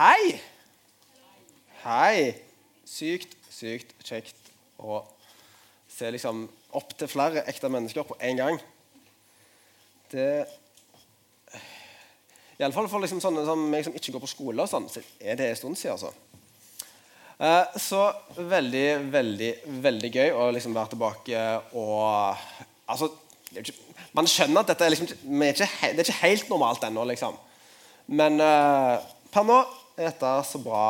Hei! Hei. Sykt, sykt kjekt å se liksom opp til flere ekte mennesker på en gang. Det Iallfall for liksom sånne som meg som ikke går på skole, og sånn, så er det en stund siden. altså. Eh, så veldig, veldig, veldig gøy å liksom være tilbake og Altså, ikke, man skjønner at dette er liksom, ikke- det er ikke helt normalt ennå, liksom. Men eh, per nå dette så bra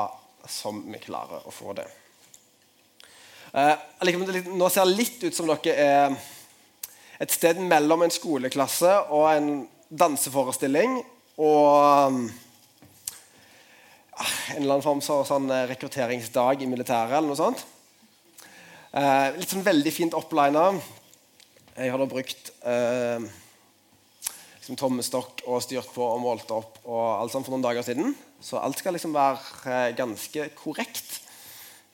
som vi klarer å få det. Eh, nå ser det litt ut som dere er et sted mellom en skoleklasse og en danseforestilling og um, en eller annen form for sånn eh, rekrutteringsdag i militæret eller noe sånt. Eh, litt sånn veldig fint opplina. Jeg har da brukt eh, liksom tommestokk og styrt på og målt opp og alt sånt for noen dager siden. Så alt skal liksom være eh, ganske korrekt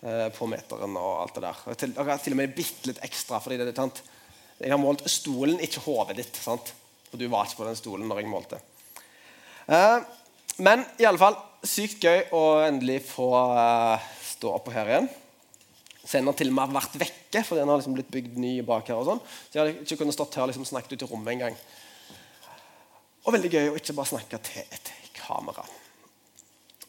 eh, på meteren og alt det der. Og til, og til og med bitte litt ekstra, fordi det sant? Jeg har målt stolen, ikke hodet ditt. sant? For du var ikke på den stolen når jeg målte. Eh, men fall, sykt gøy å endelig få eh, stå oppå her igjen. Senere til og med vært vekke, fordi den har liksom blitt bygd ny bak her. og sånn. Så jeg hadde ikke kunnet stått her og liksom snakket ut i rommet engang. Og veldig gøy å ikke bare snakke til et kamera.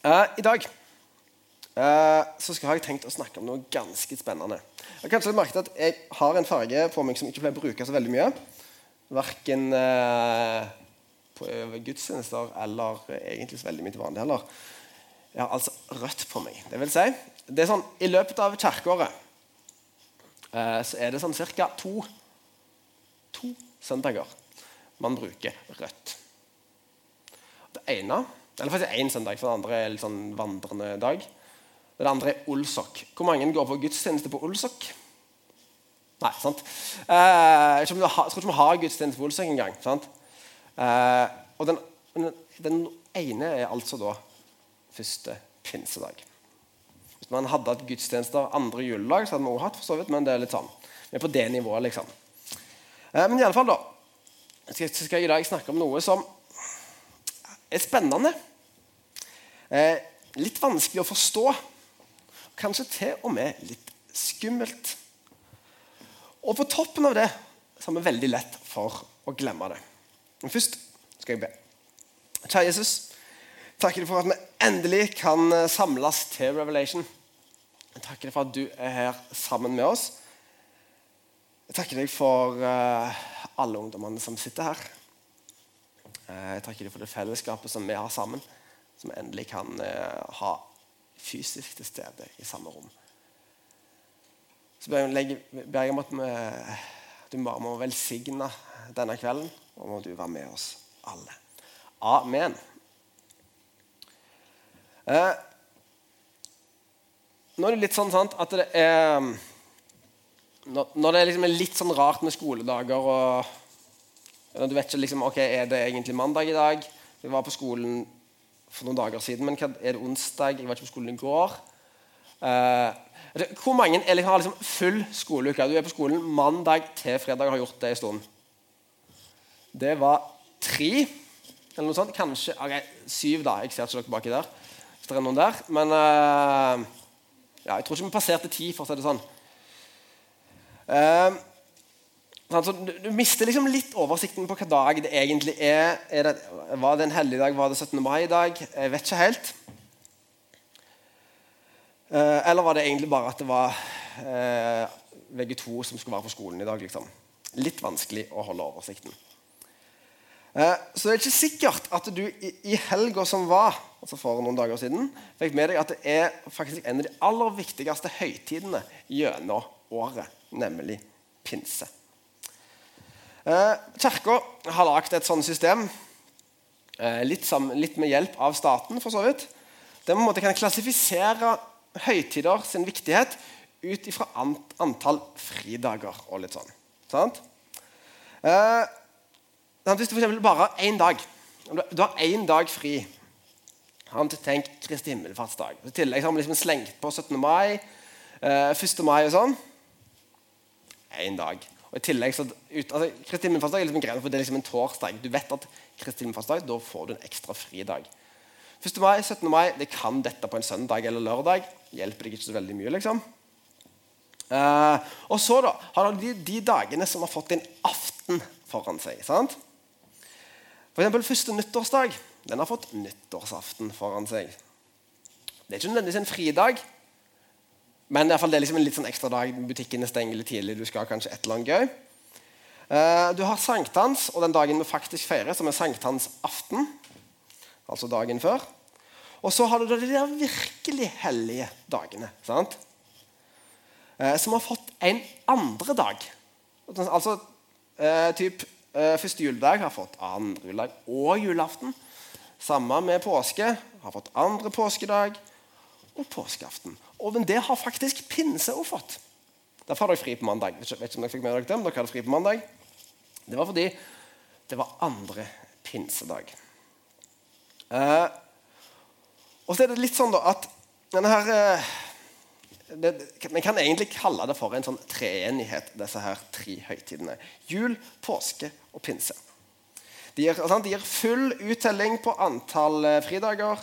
Eh, I dag eh, så skal jeg tenkt å snakke om noe ganske spennende. Jeg har kanskje merket at jeg har en farge på meg som ikke pleier å bruke så veldig mye. Verken eh, på gudstjenester eller egentlig så veldig mye til vanlig heller. Jeg har altså rødt på meg. Det vil si, det er sånn, I løpet av kirkeåret så er det sånn ca. To, to søndager man bruker rødt. Det ene eller faktisk én søndag, for det andre er litt sånn vandrende dag. Det andre er Olsok. Hvor mange går på gudstjeneste på Olsok? Nei, sant? Eh, jeg tror ikke vi har- gudstjeneste på Olsok engang. sant? Eh, og den, den, den ene er altså da første pinsedag. Hvis man hadde hatt gudstjenester andre juledag, så hadde vi også hatt for så vidt, men det er litt sånn. Vi er på det nivået, liksom. Eh, men i alle fall, da, skal, skal jeg i dag snakke om noe som er spennende. Eh, litt vanskelig å forstå. Kanskje til og med litt skummelt. Og på toppen av det så har vi veldig lett for å glemme det. Men først skal jeg be. Kjære Jesus, takker for at vi endelig kan eh, samles til Revelation. Jeg takker for at du er her sammen med oss. Jeg takker deg for eh, alle ungdommene som sitter her. Eh, Jeg takker dem for det fellesskapet som vi har sammen, som endelig kan eh, ha fysisk til stede i samme rom. Så ber jeg, ber jeg om at vi, du bare må velsigne denne kvelden, og må du være med oss alle. Amen. Eh, nå er det litt sånn sant, at det er Når, det liksom er litt sånn rart med skoledager og du vet ikke liksom, ok, Er det egentlig mandag i dag? Jeg var på skolen for noen dager siden, men er det onsdag? Jeg var ikke på skolen i går. Uh, hvor mange er har liksom full skoleuke? Du er på skolen mandag til fredag og har gjort det en stund. Det var tre, eller noe sånt. Kanskje okay, syv, da. Jeg ser ikke dere baki der. Hvis det er noen der. Men uh, ja, jeg tror ikke vi passerte ti, for å si det sånn. Eh, Altså, du, du mister liksom litt oversikten på hva dag det egentlig er. er det, var det en helligdag? Var det 17. mai i dag? Jeg vet ikke helt. Eh, eller var det egentlig bare at det var eh, VG2 som skulle være på skolen i dag? liksom? Litt vanskelig å holde oversikten. Eh, så det er ikke sikkert at du i, i helga som var, altså for noen dager siden, fikk med deg at det er faktisk en av de aller viktigste høytidene gjennom året, nemlig pinse. Eh, Kirka har lagd et sånt system, eh, litt, sammen, litt med hjelp av staten, for så vidt, der man måte kan klassifisere høytider sin viktighet ut ifra ant antall fridager og litt sånn. Sant? Eh, hvis du eksempel bare har én dag Du har én dag fri. Sant? Tenk Kristi himmelfartsdag. I tillegg har vi liksom slengt på 17. mai, eh, 1. mai og sånn. Én dag. Og i tillegg så ut, altså, Kristi himmelfartsdag er liksom greit, for det er liksom en torsdag. Du vet at Kristi himmelfartsdag, da får du en ekstra fridag. 1. mai, 17. mai, det kan dette på en søndag eller lørdag. Hjelper deg ikke så veldig mye, liksom. Eh, og så da, har du de, de, dagene som har fått en aften foran seg. sant? For eksempel første nyttårsdag. Den har fått nyttårsaften foran seg. Det er ikke nødvendigvis en fridag, men fall det er liksom en litt sånn ekstra dag. Butikkene stenger litt tidlig. Du skal kanskje et eller annet gøy. Eh, du har sankthans og den dagen vi faktisk feirer, som er sankthansaften. Altså dagen før. Og så har du de der virkelig hellige dagene. sant? Eh, som har fått en andre dag. Altså eh, typ Første juledag har fått andre juledag og julaften. Samme med påske. Har fått andre påskedag og påskeaften. Og det har faktisk pinse òg fått. Derfor har dere fri på mandag. Jeg vet ikke om dere fikk med dere det, dere hadde fri på mandag. Det var fordi det var andre pinsedag. Eh, og så er det litt sånn da at denne her eh, Vi kan egentlig kalle det for en sånn treenighet, disse her tre høytidene. Jul, påske og pinse. De gir, sant, de gir full uttelling på antall eh, fridager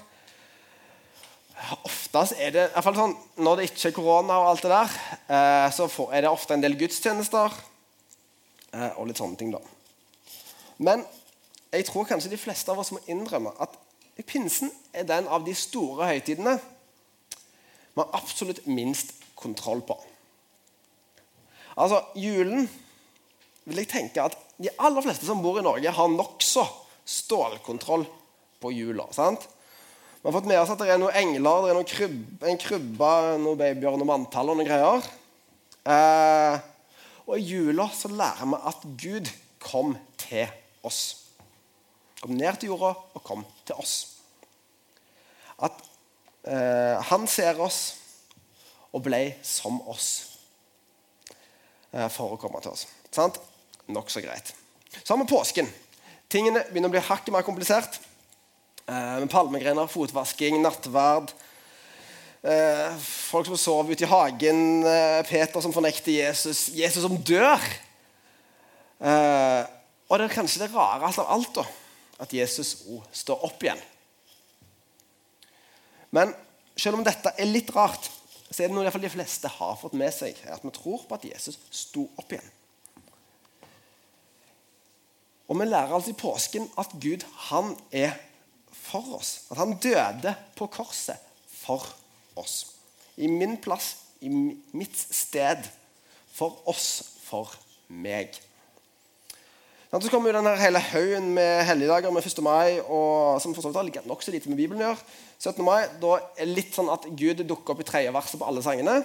Oftest er det i hvert fall sånn, Når det ikke er korona, og alt det der, eh, så er det ofte en del gudstjenester eh, og litt sånne ting. da. Men jeg tror kanskje de fleste av oss må innrømme at pinsen er den av de store høytidene vi har absolutt minst kontroll på. Altså, Julen vil jeg tenke at de aller fleste som bor i Norge, har nokså stålkontroll på jula. sant? Vi har fått med oss at det er noen engler, det er noen krybbe, en krybbe, noen babyer, noen manntall og noen greier. Eh, og i jula så lærer vi at Gud kom til oss. Kom ned til jorda og kom til oss. At eh, han ser oss og ble som oss eh, for å komme til oss. Sant? Nokså greit. Så har vi påsken. Tingene begynner å bli hakket mer komplisert. Eh, med palmegrener, fotvasking, nattverd. Eh, folk som sover ute i hagen. Eh, Peter som fornekter Jesus. Jesus som dør. Og det er kanskje det rareste av alt, da, at Jesus òg står opp igjen. Men selv om dette er litt rart, så er det noe de fleste har fått med seg. At vi tror på at Jesus sto opp igjen. Og vi lærer altså i påsken at Gud han er for oss. At han døde på korset for oss. I min plass, i mitt sted. For oss, for meg. Så kommer jo denne hele haugen med helligdager med 1. mai, og, som for så vidt har nokså lite med Bibelen å gjøre. 17. mai da er det litt sånn at Gud dukker opp i tredje verset på alle sangene.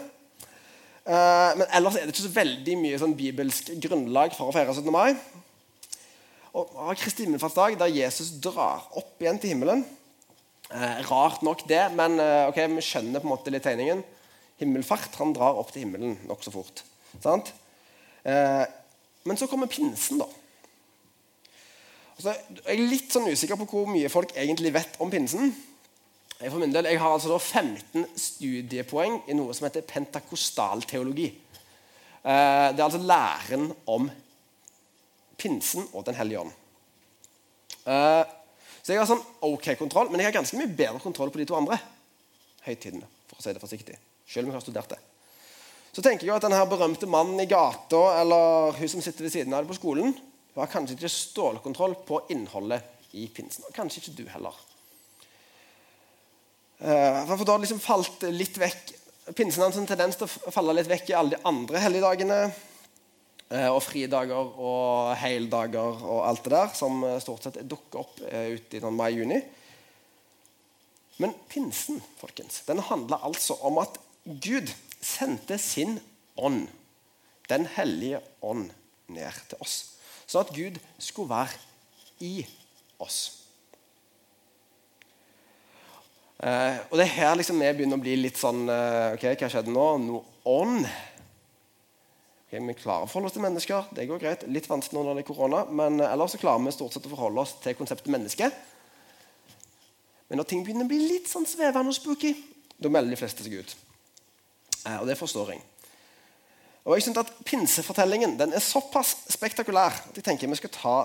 Eh, men ellers er det ikke så veldig mye sånn bibelsk grunnlag for å feire 17. mai og av Kristi himmelfartsdag, der Jesus drar opp igjen til himmelen. Eh, rart nok det, men eh, ok, vi skjønner på en måte litt tegningen. Himmelfart, han drar opp til himmelen nokså fort. Sant? Eh, men så kommer pinsen, da. Altså, jeg er litt sånn usikker på hvor mye folk egentlig vet om pinsen. Jeg, for min del, jeg har altså 15 studiepoeng i noe som heter pentakostalteologi. Eh, det er altså læren om pinsen og Den hellige ånd. Uh, så jeg har sånn ok kontroll, men jeg har ganske mye bedre kontroll på de to andre høytidene. for å si det forsiktig, selv om jeg har studert det. Så tenker jeg at denne berømte mannen i gata eller hun som sitter ved siden av det på skolen, hun har kanskje ikke stålkontroll på innholdet i pinsen. Og kanskje ikke du heller. Uh, for da har det liksom falt litt vekk Pinsen har en tendens til å falle litt vekk i alle de andre helligdagene. Eh, og fridager og heldager og alt det der, som eh, stort sett dukker opp eh, ute i sånn mai-juni. Men pinsen folkens, den handler altså om at Gud sendte sin ånd, Den hellige ånd, ned til oss. Sånn at Gud skulle være i oss. Og det er her liksom vi begynner å bli litt sånn ok, Hva skjedde nå? Noe ånd Okay, vi klarer å forholde oss til mennesker. det går greit. Litt vanskelig når det er korona, men eh, ellers så klarer vi stort sett å forholde oss til konseptet menneske. Men når ting begynner å bli litt sånn svevende og spooky, da melder de fleste seg ut. Eh, og det forstår jeg. Og jeg synes at Pinsefortellingen den er såpass spektakulær at jeg tenker vi skal ta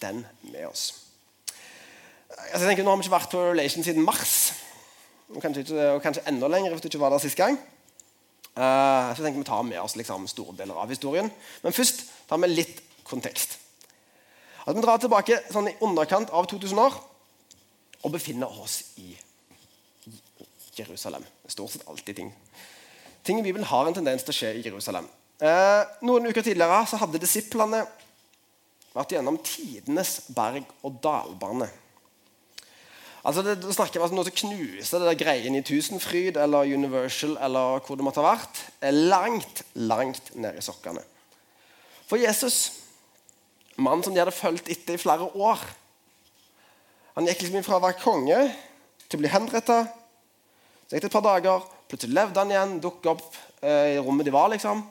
den med oss. altså jeg tenker, Nå har vi ikke vært på Relation siden mars. Og kanskje, og kanskje enda lenger hvis du ikke var der sist gang. Uh, så jeg tenker vi tar med oss liksom, store deler av historien. Men først tar vi litt kontekst. At Vi drar tilbake sånn i underkant av 2000 år og befinner oss i Jerusalem. Det er stort sett alltid ting. Ting i Bibelen har en tendens til å skje i Jerusalem. Eh, noen uker tidligere så hadde disiplene vært gjennom tidenes berg- og dalbane. Altså det, det snakker om noe som knuser det der greien i Tusenfryd eller Universal eller hvor det måtte ha vært, er langt, langt ned i sokkene. For Jesus, mannen som de hadde fulgt etter i flere år Han gikk liksom fra å være konge til å bli henrettet. Så gikk det et par dager, plutselig levde han igjen, dukket opp eh, i rommet de var. liksom.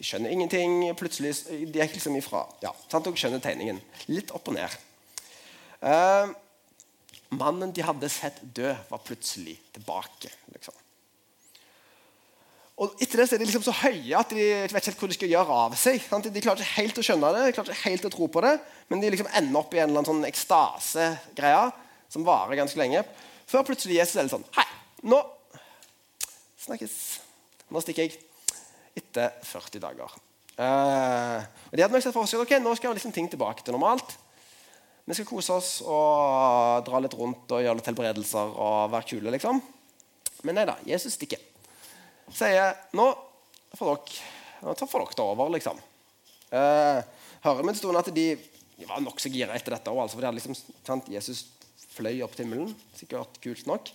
De skjønner ingenting. plutselig, De gikk liksom ifra. Ja, sant? Dere skjønner tegningen. Litt opp og ned. Eh, Mannen de hadde sett dø, var plutselig tilbake. Liksom. Og Etter det så er de liksom så høye at de vet ikke helt hvor de skal gjøre av seg. Sant? De klarer ikke helt å skjønne det, de klarer ikke helt å tro på det, men de liksom ender opp i en eller annen sånn ekstase-greie som varer ganske lenge. Før plutselig Jesus er litt sånn Hei, nå snakkes. Nå stikker jeg. Etter 40 dager. Uh, og De hadde nok sett for seg ok, nå skal liksom ting tilbake til normalt. Vi skal kose oss og dra litt rundt og gjøre litt helbredelser og være kule, liksom. Men nei da, Jesus stikker. Sier nå får dere, nå får dere det over, liksom. Eh, hører vi en stund at de, de var nokså gira etter dette òg, altså, for de hadde liksom, sant, Jesus fløy opp til himmelen. Sikkert kult nok.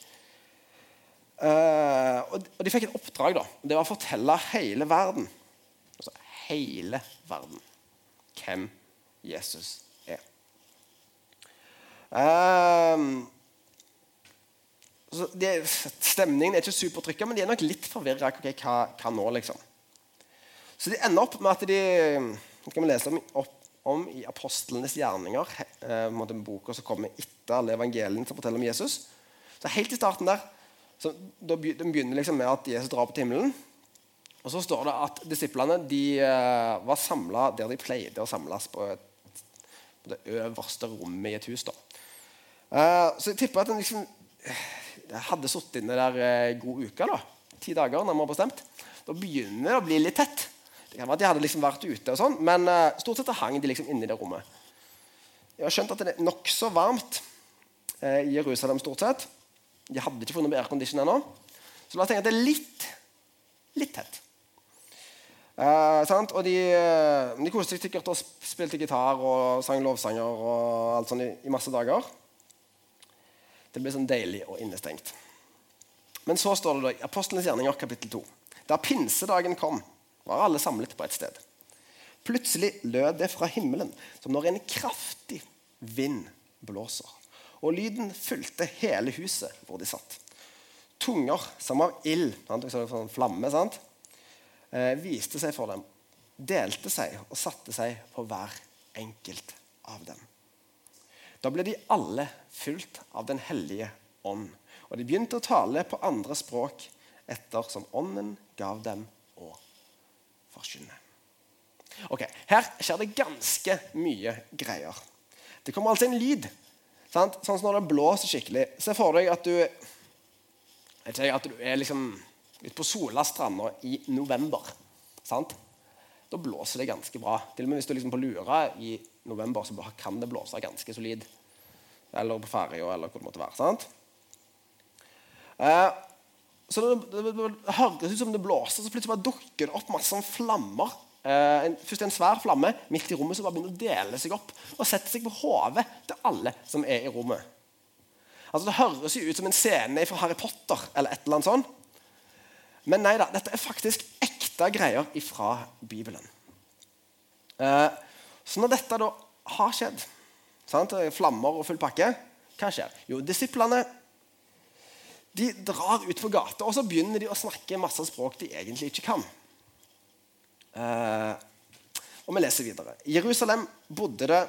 Eh, og, og de fikk et oppdrag. da, Det var å fortelle hele verden, altså hele verden, hvem Jesus er. Um, det, stemningen er ikke supertrykka, men de er nok litt forvirra. Okay, hva, hva, nå, liksom? Så de ender opp med at de det kan vi lese om, opp, om i Apostlenes gjerninger, eh, en bok som kommer etter alle evangeliene som forteller om Jesus. Så Helt i starten der så da begynner liksom med at Jesus drar på til himmelen. Og så står det at disiplene de eh, var samla der de pleide å samles, på, et, på det øverste rommet i et hus. da. Uh, så jeg tipper at en liksom jeg hadde sittet inne der uh, god uke. da, Ti dager, nærmere bestemt. Da begynner det å bli litt tett. Det kan være at de hadde liksom vært ute, og sånn, men uh, stort sett hang de liksom inne i det rommet. Jeg har skjønt at det er nokså varmt i Jerusalem. stort sett. De hadde ikke funnet aircondition ennå. Så la oss tenke at det er litt, litt tett. og de, de koste seg sikkert og spilte gitar og sang lovsanger og alt sånt i, i masse dager. Det blir sånn deilig og innestengt. Men så står det da i Apostlenes gjerninger kapittel 2. Da pinsedagen kom, var alle samlet på et sted. Plutselig lød det fra himmelen som når en kraftig vind blåser. Og lyden fulgte hele huset hvor de satt. Tunger som av ild, sånn flamme, sant? Eh, viste seg for dem, delte seg og satte seg på hver enkelt av dem. Da ble de alle fulgt av Den hellige ånd. Og de begynte å tale på andre språk ettersom ånden gav dem å forkynne. Ok, Her skjer det ganske mye greier. Det kommer altså en lyd. Sant? Sånn som når det blåser skikkelig. Se for deg at du, ikke, at du er liksom ute på Solastranda i november. Sant? Da blåser det ganske bra. Til og med hvis du er liksom på Lura i november, så kan det blåse ganske solid. Eller på ferja, eller hvor det måtte være. sant? Eh, så det, det, det, høres ut som det blåser, så plutselig bare dukker det opp masse sånn flammer. Eh, en, først en svær flamme midt i rommet som bare begynner å dele seg opp og sette seg på hodet til alle som er i rommet. Altså Det høres jo ut som en scene fra Harry Potter eller et eller annet sånt. Men nei da, dette er faktisk ekte greier fra Bibelen. Eh, så når dette da har skjedd Sant? Flammer og full pakke. Hva skjer? Jo, disiplene de drar ut på gata og så begynner de å snakke masse språk de egentlig ikke kan. Eh, og Vi leser videre. I Jerusalem bodde det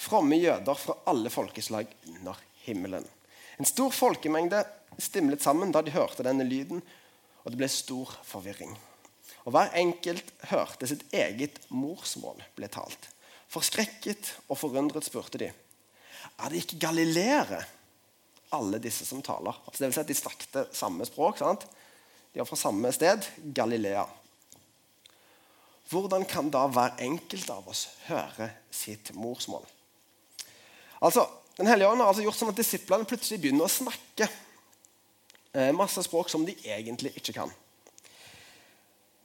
fromme jøder fra alle folkeslag under himmelen. En stor folkemengde stimlet sammen da de hørte denne lyden, og det ble stor forvirring. Og Hver enkelt hørte sitt eget morsmål ble talt. Forskrekket og forundret spurte de. er det ikke galileere, alle disse som taler? Altså, det vil si at De snakket samme språk. sant? De var fra samme sted, Galilea. Hvordan kan da hver enkelt av oss høre sitt morsmål? Altså, Den hellige ånd har altså gjort sånn at disiplene plutselig begynner å snakke eh, masse språk som de egentlig ikke kan.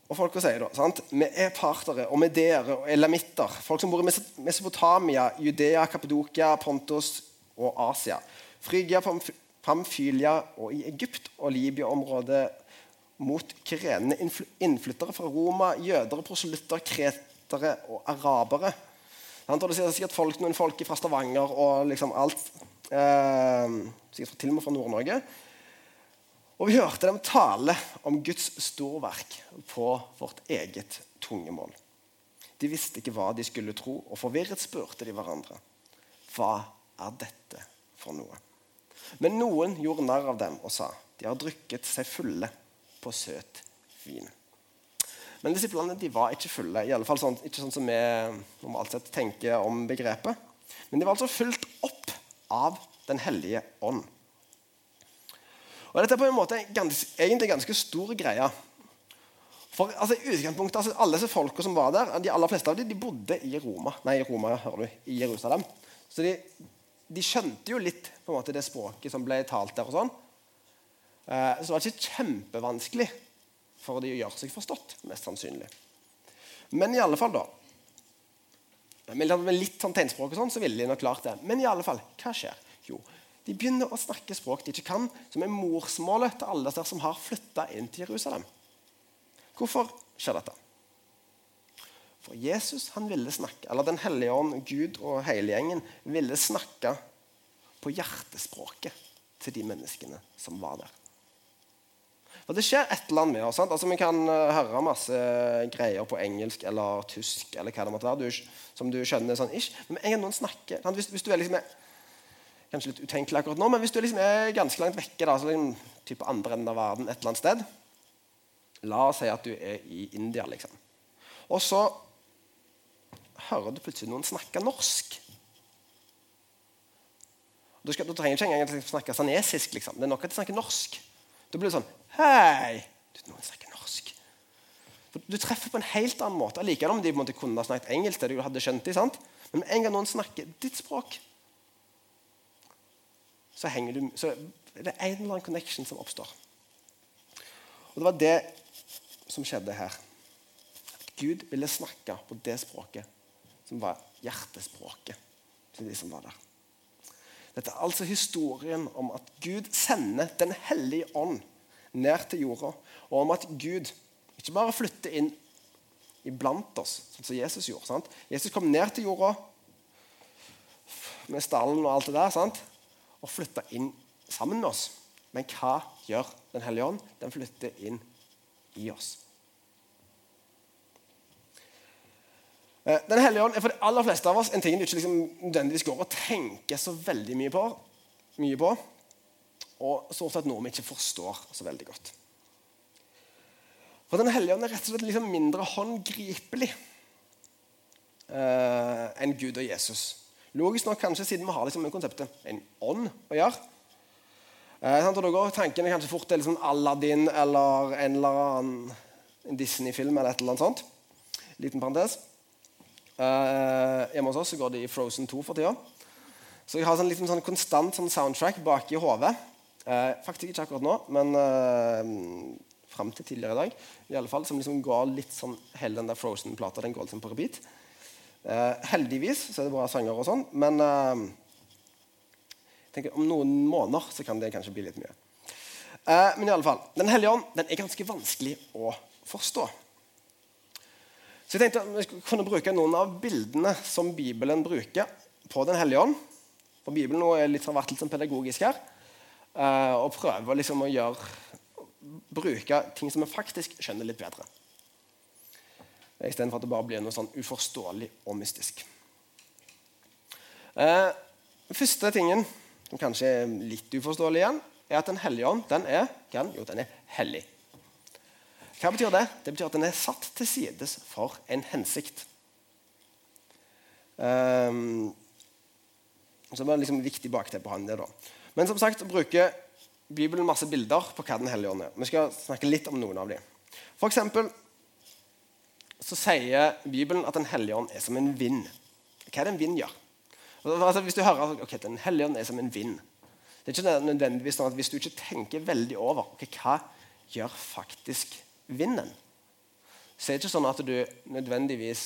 Og folk sier da, sant? Vi er partere og medeere og elamitter. Folk som bor i Mesopotamia, Judea, Kapedokia, Pontos og Asia. Frygia, Pamfylia og i Egypt og Libya-området mot kyrenende innflyttere fra Roma, jøder, proselytter, kretere og arabere. Han tar det sikkert folk, noen folk fra Stavanger og liksom alt. Eh, sikkert til og med fra Nord-Norge. Og vi hørte dem tale om Guds storverk på vårt eget tungemål. De visste ikke hva de skulle tro, og forvirret spurte de hverandre. Hva er dette for noe? Men noen gjorde narr av dem og sa, de har drukket seg fulle på søt vin. Men disiplene de var ikke fulle, i alle fall sånn, ikke sånn som vi normalt sett tenker om begrepet. Men de var altså fulgt opp av Den hellige ånd. Og Dette er på en måte gans, egentlig ganske stor greie. For altså, utgangspunktet, altså, Alle disse folka som var der, de aller fleste av dem, de bodde i Roma, nei, Roma, hører du, i Jerusalem. Så de, de skjønte jo litt på en måte det språket som ble talt der. og sånn. Eh, så det var ikke kjempevanskelig for de å gjøre seg forstått, mest sannsynlig. Men i alle fall, da Med litt sånn tegnspråk og sånn, så ville de nok klart det. Men i alle fall, hva skjer? Jo, de begynner å snakke språk de ikke kan, som er morsmålet til alle der som har flytta inn til Jerusalem. Hvorfor skjer dette? For Jesus han ville snakke, eller Den hellige ånd, Gud og hele gjengen ville snakke på hjertespråket til de menneskene som var der. For Det skjer et eller annet med oss. Altså, vi kan eh, høre masse greier på engelsk eller tysk, eller hva det måtte være, du, som du skjønner sånn ish. Men en gang noen snakker, hvis, hvis du er liksom kanskje litt utenkelig akkurat nå, men hvis du liksom er ganske langt vekke, da, så liksom, type andre enden av verden, et eller annet sted La oss si at du er i India, liksom. Og så hører du plutselig noen snakke norsk. Du, skal, du trenger ikke engang å snakke sanesisk. Liksom. Det er nok at de snakker norsk. Da blir det sånn Hei! Noen snakker norsk. For du treffer på en helt annen måte. Likevel om de på en måte kunne ha snakket engelsk, det du hadde skjønt det, sant? Men med en gang noen snakker ditt språk, så, du, så er det en eller annen connection som oppstår. Og Det var det som skjedde her. At Gud ville snakke på det språket som var hjertespråket til de som var der. Dette er altså historien om at Gud sender Den hellige ånd ned til jorda, og om at Gud ikke bare flytter inn iblant oss, sånn som Jesus gjorde. Sant? Jesus kom ned til jorda med stallen og alt det der. sant? Og flytte inn sammen med oss. Men hva gjør Den hellige ånd? Den flytter inn i oss. Eh, Den hellige ånd er for de aller fleste av oss en ting du ikke liksom nødvendigvis går og tenker så veldig mye på, mye på og stort sett noe vi ikke forstår så veldig godt. For Den hellige ånd er rett og slett liksom mindre håndgripelig eh, enn Gud og Jesus. Logisk nok kanskje, siden vi har liksom konseptet en ånd å gjøre. Eh, og da går tankene kanskje fort til liksom Aladdin eller en eller annen Disney-film eller et eller annet sånt. Liten parentes. Eh, hjemme hos oss går det i Frozen 2 for tida. Så jeg har sånn liten sånn konstant sånn soundtrack bak i hodet. Eh, faktisk ikke akkurat nå, men eh, fram til tidligere i dag. I alle fall, Som liksom går litt sånn Hele den der Frozen-plata den går liksom på repeat. Eh, heldigvis så er det bra sanger og sånn, men eh, tenker, om noen måneder så kan det kanskje bli litt mye. Eh, men i alle fall, Den hellige ånd den er ganske vanskelig å forstå. Så jeg tenkte at vi kunne bruke noen av bildene som Bibelen bruker på Den hellige ånd. For Bibelen nå er litt, vært litt sånn pedagogisk her. Eh, og prøver liksom å gjøre, bruke ting som vi faktisk skjønner litt bedre istedenfor at det bare blir noe sånn uforståelig og mystisk. Eh, første tingen, som kanskje er litt uforståelig igjen, er at Den hellige ånd den er, kan, jo, den er hellig. Hva betyr det? Det betyr at den er satt til sides for en hensikt. Um, Så det var liksom viktig bakteppe å ha det da. Men som sagt bruker Bibelen masse bilder på hva Den hellige ånd er. Vi skal snakke litt om noen av dem. For eksempel så sier Bibelen at Den hellige ånd er som en vind. Hva er det en vind gjør? Altså, hvis du hører ok, Den hellige ånd er som en vind Det er ikke nødvendigvis sånn at Hvis du ikke tenker veldig over okay, hva gjør faktisk vinden, så er det ikke sånn at du nødvendigvis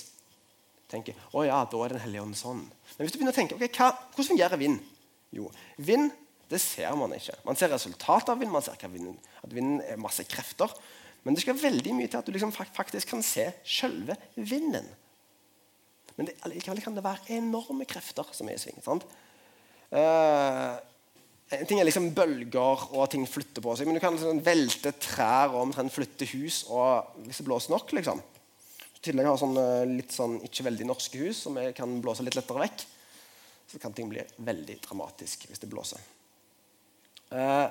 tenker å ja, da er Den hellige ånd sånn. Men hvis du begynner å tenke ok, hva, hvordan fungerer vind? Jo, vind det ser man ikke. Man ser resultatet av vind, man ser at vinden er masse krefter. Men det skal veldig mye til at du liksom faktisk kan se selve vinden. Men det, likevel kan det være enorme krefter som er i sving. sant? Uh, en ting er liksom bølger og ting flytter på seg, men du kan liksom velte trær og omtrent flytte hus og hvis det blåser nok. liksom. I tillegg har sånn, eh, litt sånn ikke veldig norske hus som kan blåse litt lettere vekk. Så kan ting bli veldig dramatisk hvis det blåser. Uh,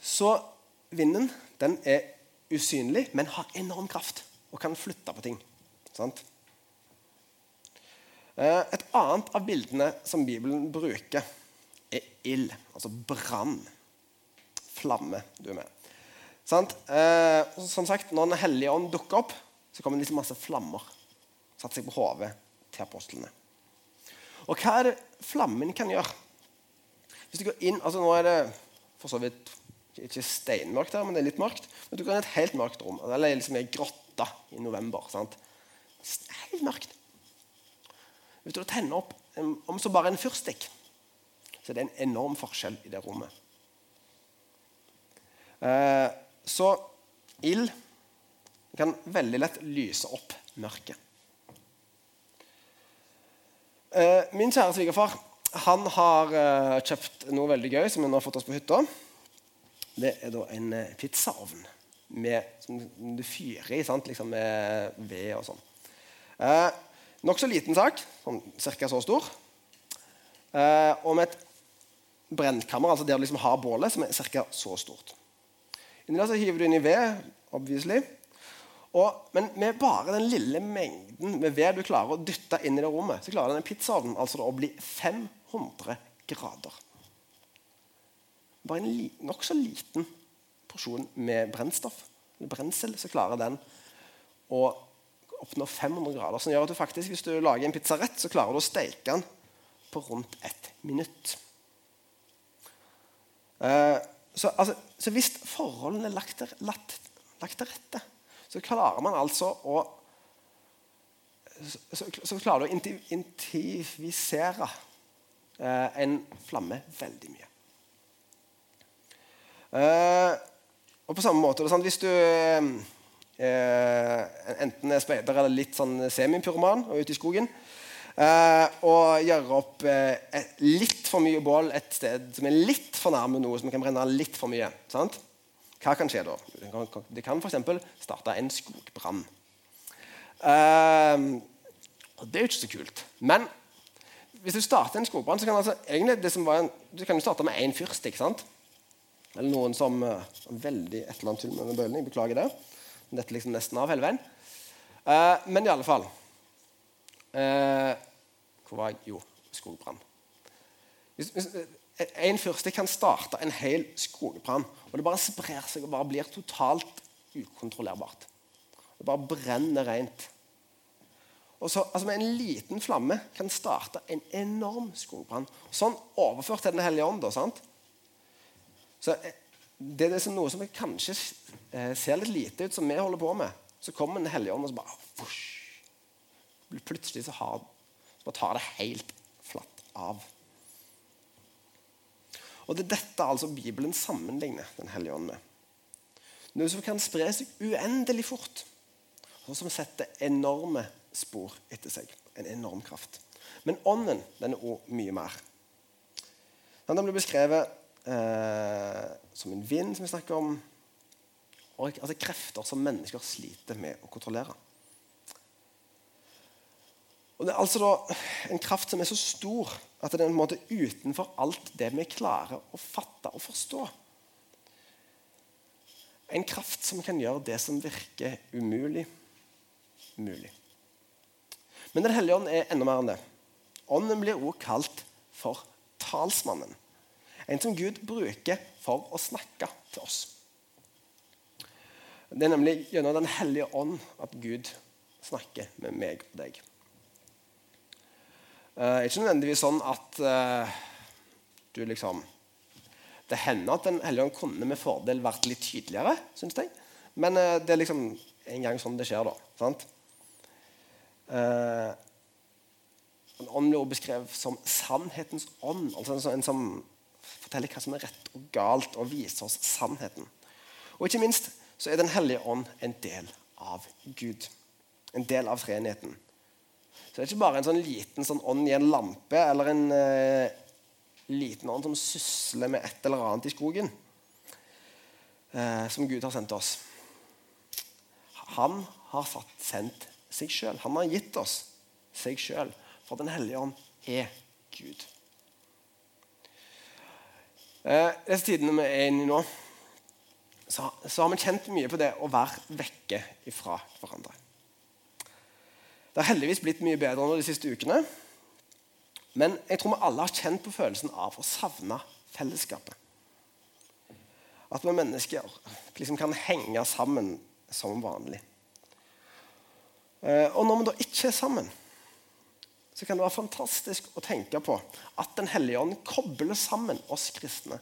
så vinden den er usynlig, men har enorm kraft og kan flytte på ting. Sant? Eh, et annet av bildene som Bibelen bruker, er ild. Altså brann. Flamme. Du er med. Sant? Eh, som sagt, Når Den hellige ånd dukker opp, så kommer det liksom masse flammer. Satt seg på hodet til apostlene. Og hva er det flammen kan gjøre? Hvis du går inn, altså Nå er det for så vidt ikke steinmørkt her, men det er litt mørkt. Men du kan ha et helt mørkt rom. Eller liksom ei grotte i november. sant? Helt mørkt. Hvis du tenner opp om så bare en fyrstikk, så det er en enorm forskjell i det rommet. Eh, så ild kan veldig lett lyse opp mørket. Eh, min kjære svigerfar han har eh, kjøpt noe veldig gøy som han har fått oss på hytta. Det er da en pizzaovn med, som du fyrer i sant? Liksom med ved og sånn. Eh, Nokså liten sak, sånn ca. så stor. Eh, og med et brennkammer, altså der du liksom har bålet, som er ca. så stort. Inni der så hiver du inn i ved, obviously. Og, men med bare den lille mengden med ved du klarer å dytte inn i det rommet, så klarer denne pizzaovnen altså å bli 500 grader. Bare en li, nokså liten porsjon med brennstoff, eller brensel, så klarer den å oppnå 500 grader. Som gjør at du faktisk, hvis du lager en pizza rett, så klarer du å steke den på rundt ett minutt. Uh, så, altså, så, hvis forholdene er lagt lagt, lagt til, rette, så klarer man altså å så, så klarer du å intivisere uh, en flamme veldig mye. Uh, og på samme måte, sant, Hvis du eh, enten er speider eller litt sånn semipyroman og ute i skogen. Eh, og gjør opp eh, litt for mye bål et sted som er litt for nærme noe som kan brenne litt for mye. Sant? Hva kan skje da? Det kan f.eks. starte en skogbrann. Eh, og det er jo ikke så kult. Men hvis du starter en skogbrann, så kan altså, egentlig det som var en, du kan jo starte med én fyrstikk. Eller noen som uh, Veldig et eller annet tull med bøyling. Beklager det. Dette liksom nesten av hele veien. Uh, men i alle fall uh, Hvor var jeg? Jo, skogbrann. En fyrste kan starte en hel skogbrann, og det bare sprer seg og bare blir totalt ukontrollerbart. Det bare brenner rent. Og så, altså Med en liten flamme kan starte en enorm skogbrann. Sånn overført til Den hellige ånd. Da, sant? Så det er liksom noe som kanskje eh, ser litt lite ut, som vi holder på med. Så kommer Den hellige ånd og så bare vush, Plutselig så, har, så bare tar det helt flatt av. Og Det er dette altså Bibelen sammenligner Den hellige ånd med. Noe som kan spre seg uendelig fort, og som setter enorme spor etter seg. En enorm kraft. Men ånden den er også mye mer. Den blir beskrevet eh, som en vind, som vi snakker om. Og altså krefter som mennesker sliter med å kontrollere. Og Det er altså da en kraft som er så stor at den er en måte utenfor alt det vi klarer å fatte og forstå. En kraft som kan gjøre det som virker umulig, mulig. Men Den hellige ånd er enda mer enn det. Ånden blir også kalt for talsmannen. En som Gud bruker for å snakke til oss. Det er nemlig gjennom Den hellige ånd at Gud snakker med meg og deg. Det uh, er ikke nødvendigvis sånn at uh, du liksom Det hender at Den hellige ånd kunne med fordel vært litt tydeligere, syns jeg. Men uh, det er liksom en gang sånn det skjer, da. sant? Uh, ånd blir beskrevet som sannhetens ånd. altså en som forteller hva som er rett og galt, og viser oss sannheten. Og ikke minst så er Den hellige ånd en del av Gud. En del av treenigheten. Så det er ikke bare en sånn liten sånn ånd i en lampe eller en eh, liten ånd som sysler med et eller annet i skogen, eh, som Gud har sendt oss. Han har satt, sendt seg sjøl. Han har gitt oss seg sjøl. For Den hellige ånd er Gud. Eh, disse tidene vi er inne i nå, så, så, har vi kjent mye på det å være vekke fra hverandre. Det har heldigvis blitt mye bedre nå de siste ukene. Men jeg tror vi alle har kjent på følelsen av å savne fellesskapet. At vi mennesker liksom kan henge sammen som vanlig. Eh, og når vi da ikke er sammen, så kan det være fantastisk å tenke på at Den hellige ånd kobler sammen oss kristne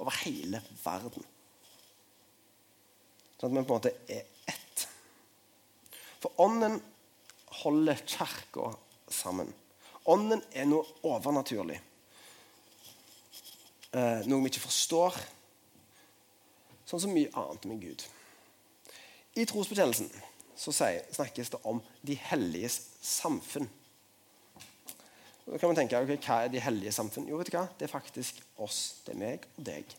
over hele verden. Sånn at vi på en måte er ett. For Ånden holder kirka sammen. Ånden er noe overnaturlig. Eh, noe vi ikke forstår. Sånn som mye annet med Gud. I trosbekjennelsen snakkes det om de helliges samfunn. Da kan man tenke okay, hva er de hellige samfunn? Jo, vet du hva? Det er faktisk oss. Det er meg og deg.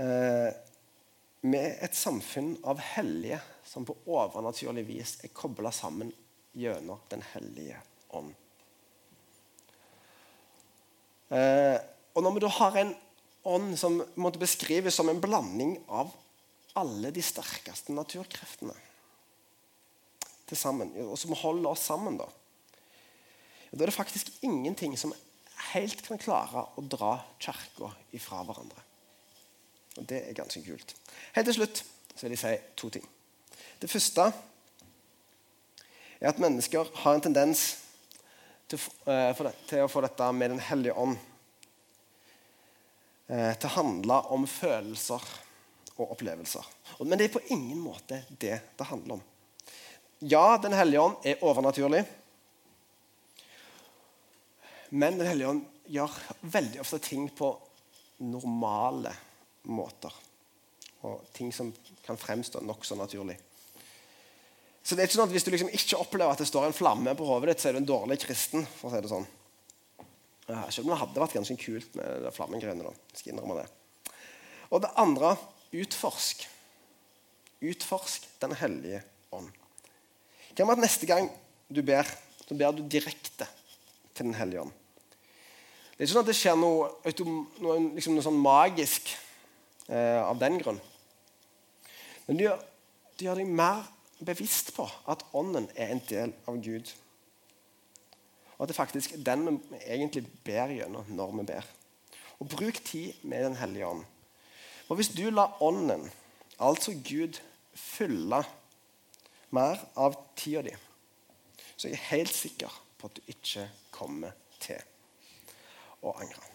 Eh, med et samfunn av hellige som på overnaturlig vis er kobla sammen gjennom Den hellige ånd. Eh, og når vi da har en ånd som måtte beskrives som en blanding av alle de sterkeste naturkreftene til sammen, og som holder oss sammen, da da er det faktisk ingenting som helt kan klare å dra kirka ifra hverandre. Og Det er ganske kult. Helt til slutt så vil jeg si to ting. Det første er at mennesker har en tendens til, å få dette med Den hellige ånd uh, til å handle om følelser og opplevelser. Men det er på ingen måte det det handler om. Ja, Den hellige ånd er overnaturlig. Men Den hellige ånd gjør veldig ofte ting på normale måter. Og ting som kan fremstå nokså naturlig. Så det er ikke sånn at Hvis du liksom ikke opplever at det står en flamme på hodet ditt, så er du en dårlig kristen. for å si det sånn. Selv om det hadde vært ganske kult med det flammegreiene. skal innrømme det. Og det andre utforsk. Utforsk Den hellige ånd. Hva med at neste gang du ber, så ber du direkte til Den hellige ånd? Det er ikke sånn at det skjer noe, noe, liksom noe sånn magisk eh, av den grunn. Men det gjør, det gjør deg mer bevisst på at ånden er en del av Gud. Og at det faktisk er den vi egentlig ber gjennom når vi ber. Og bruk tid med Den hellige ånd. For hvis du lar ånden, altså Gud, fylle mer av tida di, så er jeg helt sikker på at du ikke kommer til å angre.